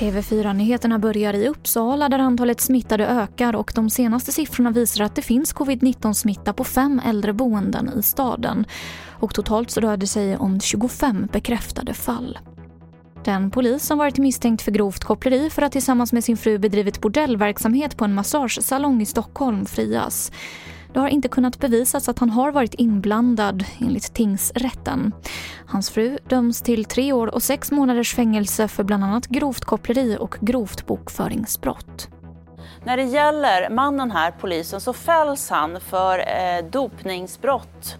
TV4-nyheterna börjar i Uppsala där antalet smittade ökar och de senaste siffrorna visar att det finns covid-19-smitta på fem äldreboenden i staden. Och totalt så rör det sig om 25 bekräftade fall. Den polis som varit misstänkt för grovt koppleri för att tillsammans med sin fru bedrivit bordellverksamhet på en massagesalong i Stockholm frias. Det har inte kunnat bevisas att han har varit inblandad enligt tingsrätten. Hans fru döms till tre år och sex månaders fängelse för bland annat grovt koppleri och grovt bokföringsbrott. När det gäller mannen här, polisen, så fälls han för eh, dopningsbrott.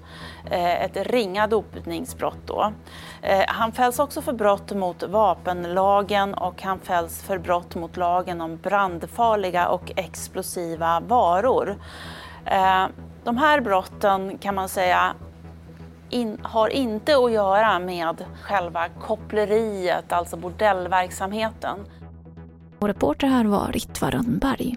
Eh, ett ringa dopningsbrott då. Eh, han fälls också för brott mot vapenlagen och han fälls för brott mot lagen om brandfarliga och explosiva varor. Eh, de här brotten kan man säga in, har inte att göra med själva koppleriet, alltså bordellverksamheten. Vår reporter här var Ritva Rönnberg.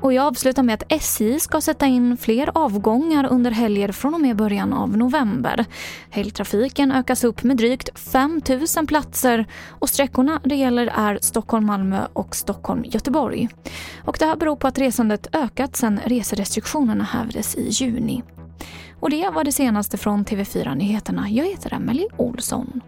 Och jag avslutar med att SJ ska sätta in fler avgångar under helger från och med början av november. Helgtrafiken ökas upp med drygt 5 000 platser och sträckorna det gäller är Stockholm-Malmö och Stockholm-Göteborg. Och det här beror på att resandet ökat sedan reserestriktionerna hävdes i juni. Och det var det senaste från TV4 Nyheterna. Jag heter Emily Olsson.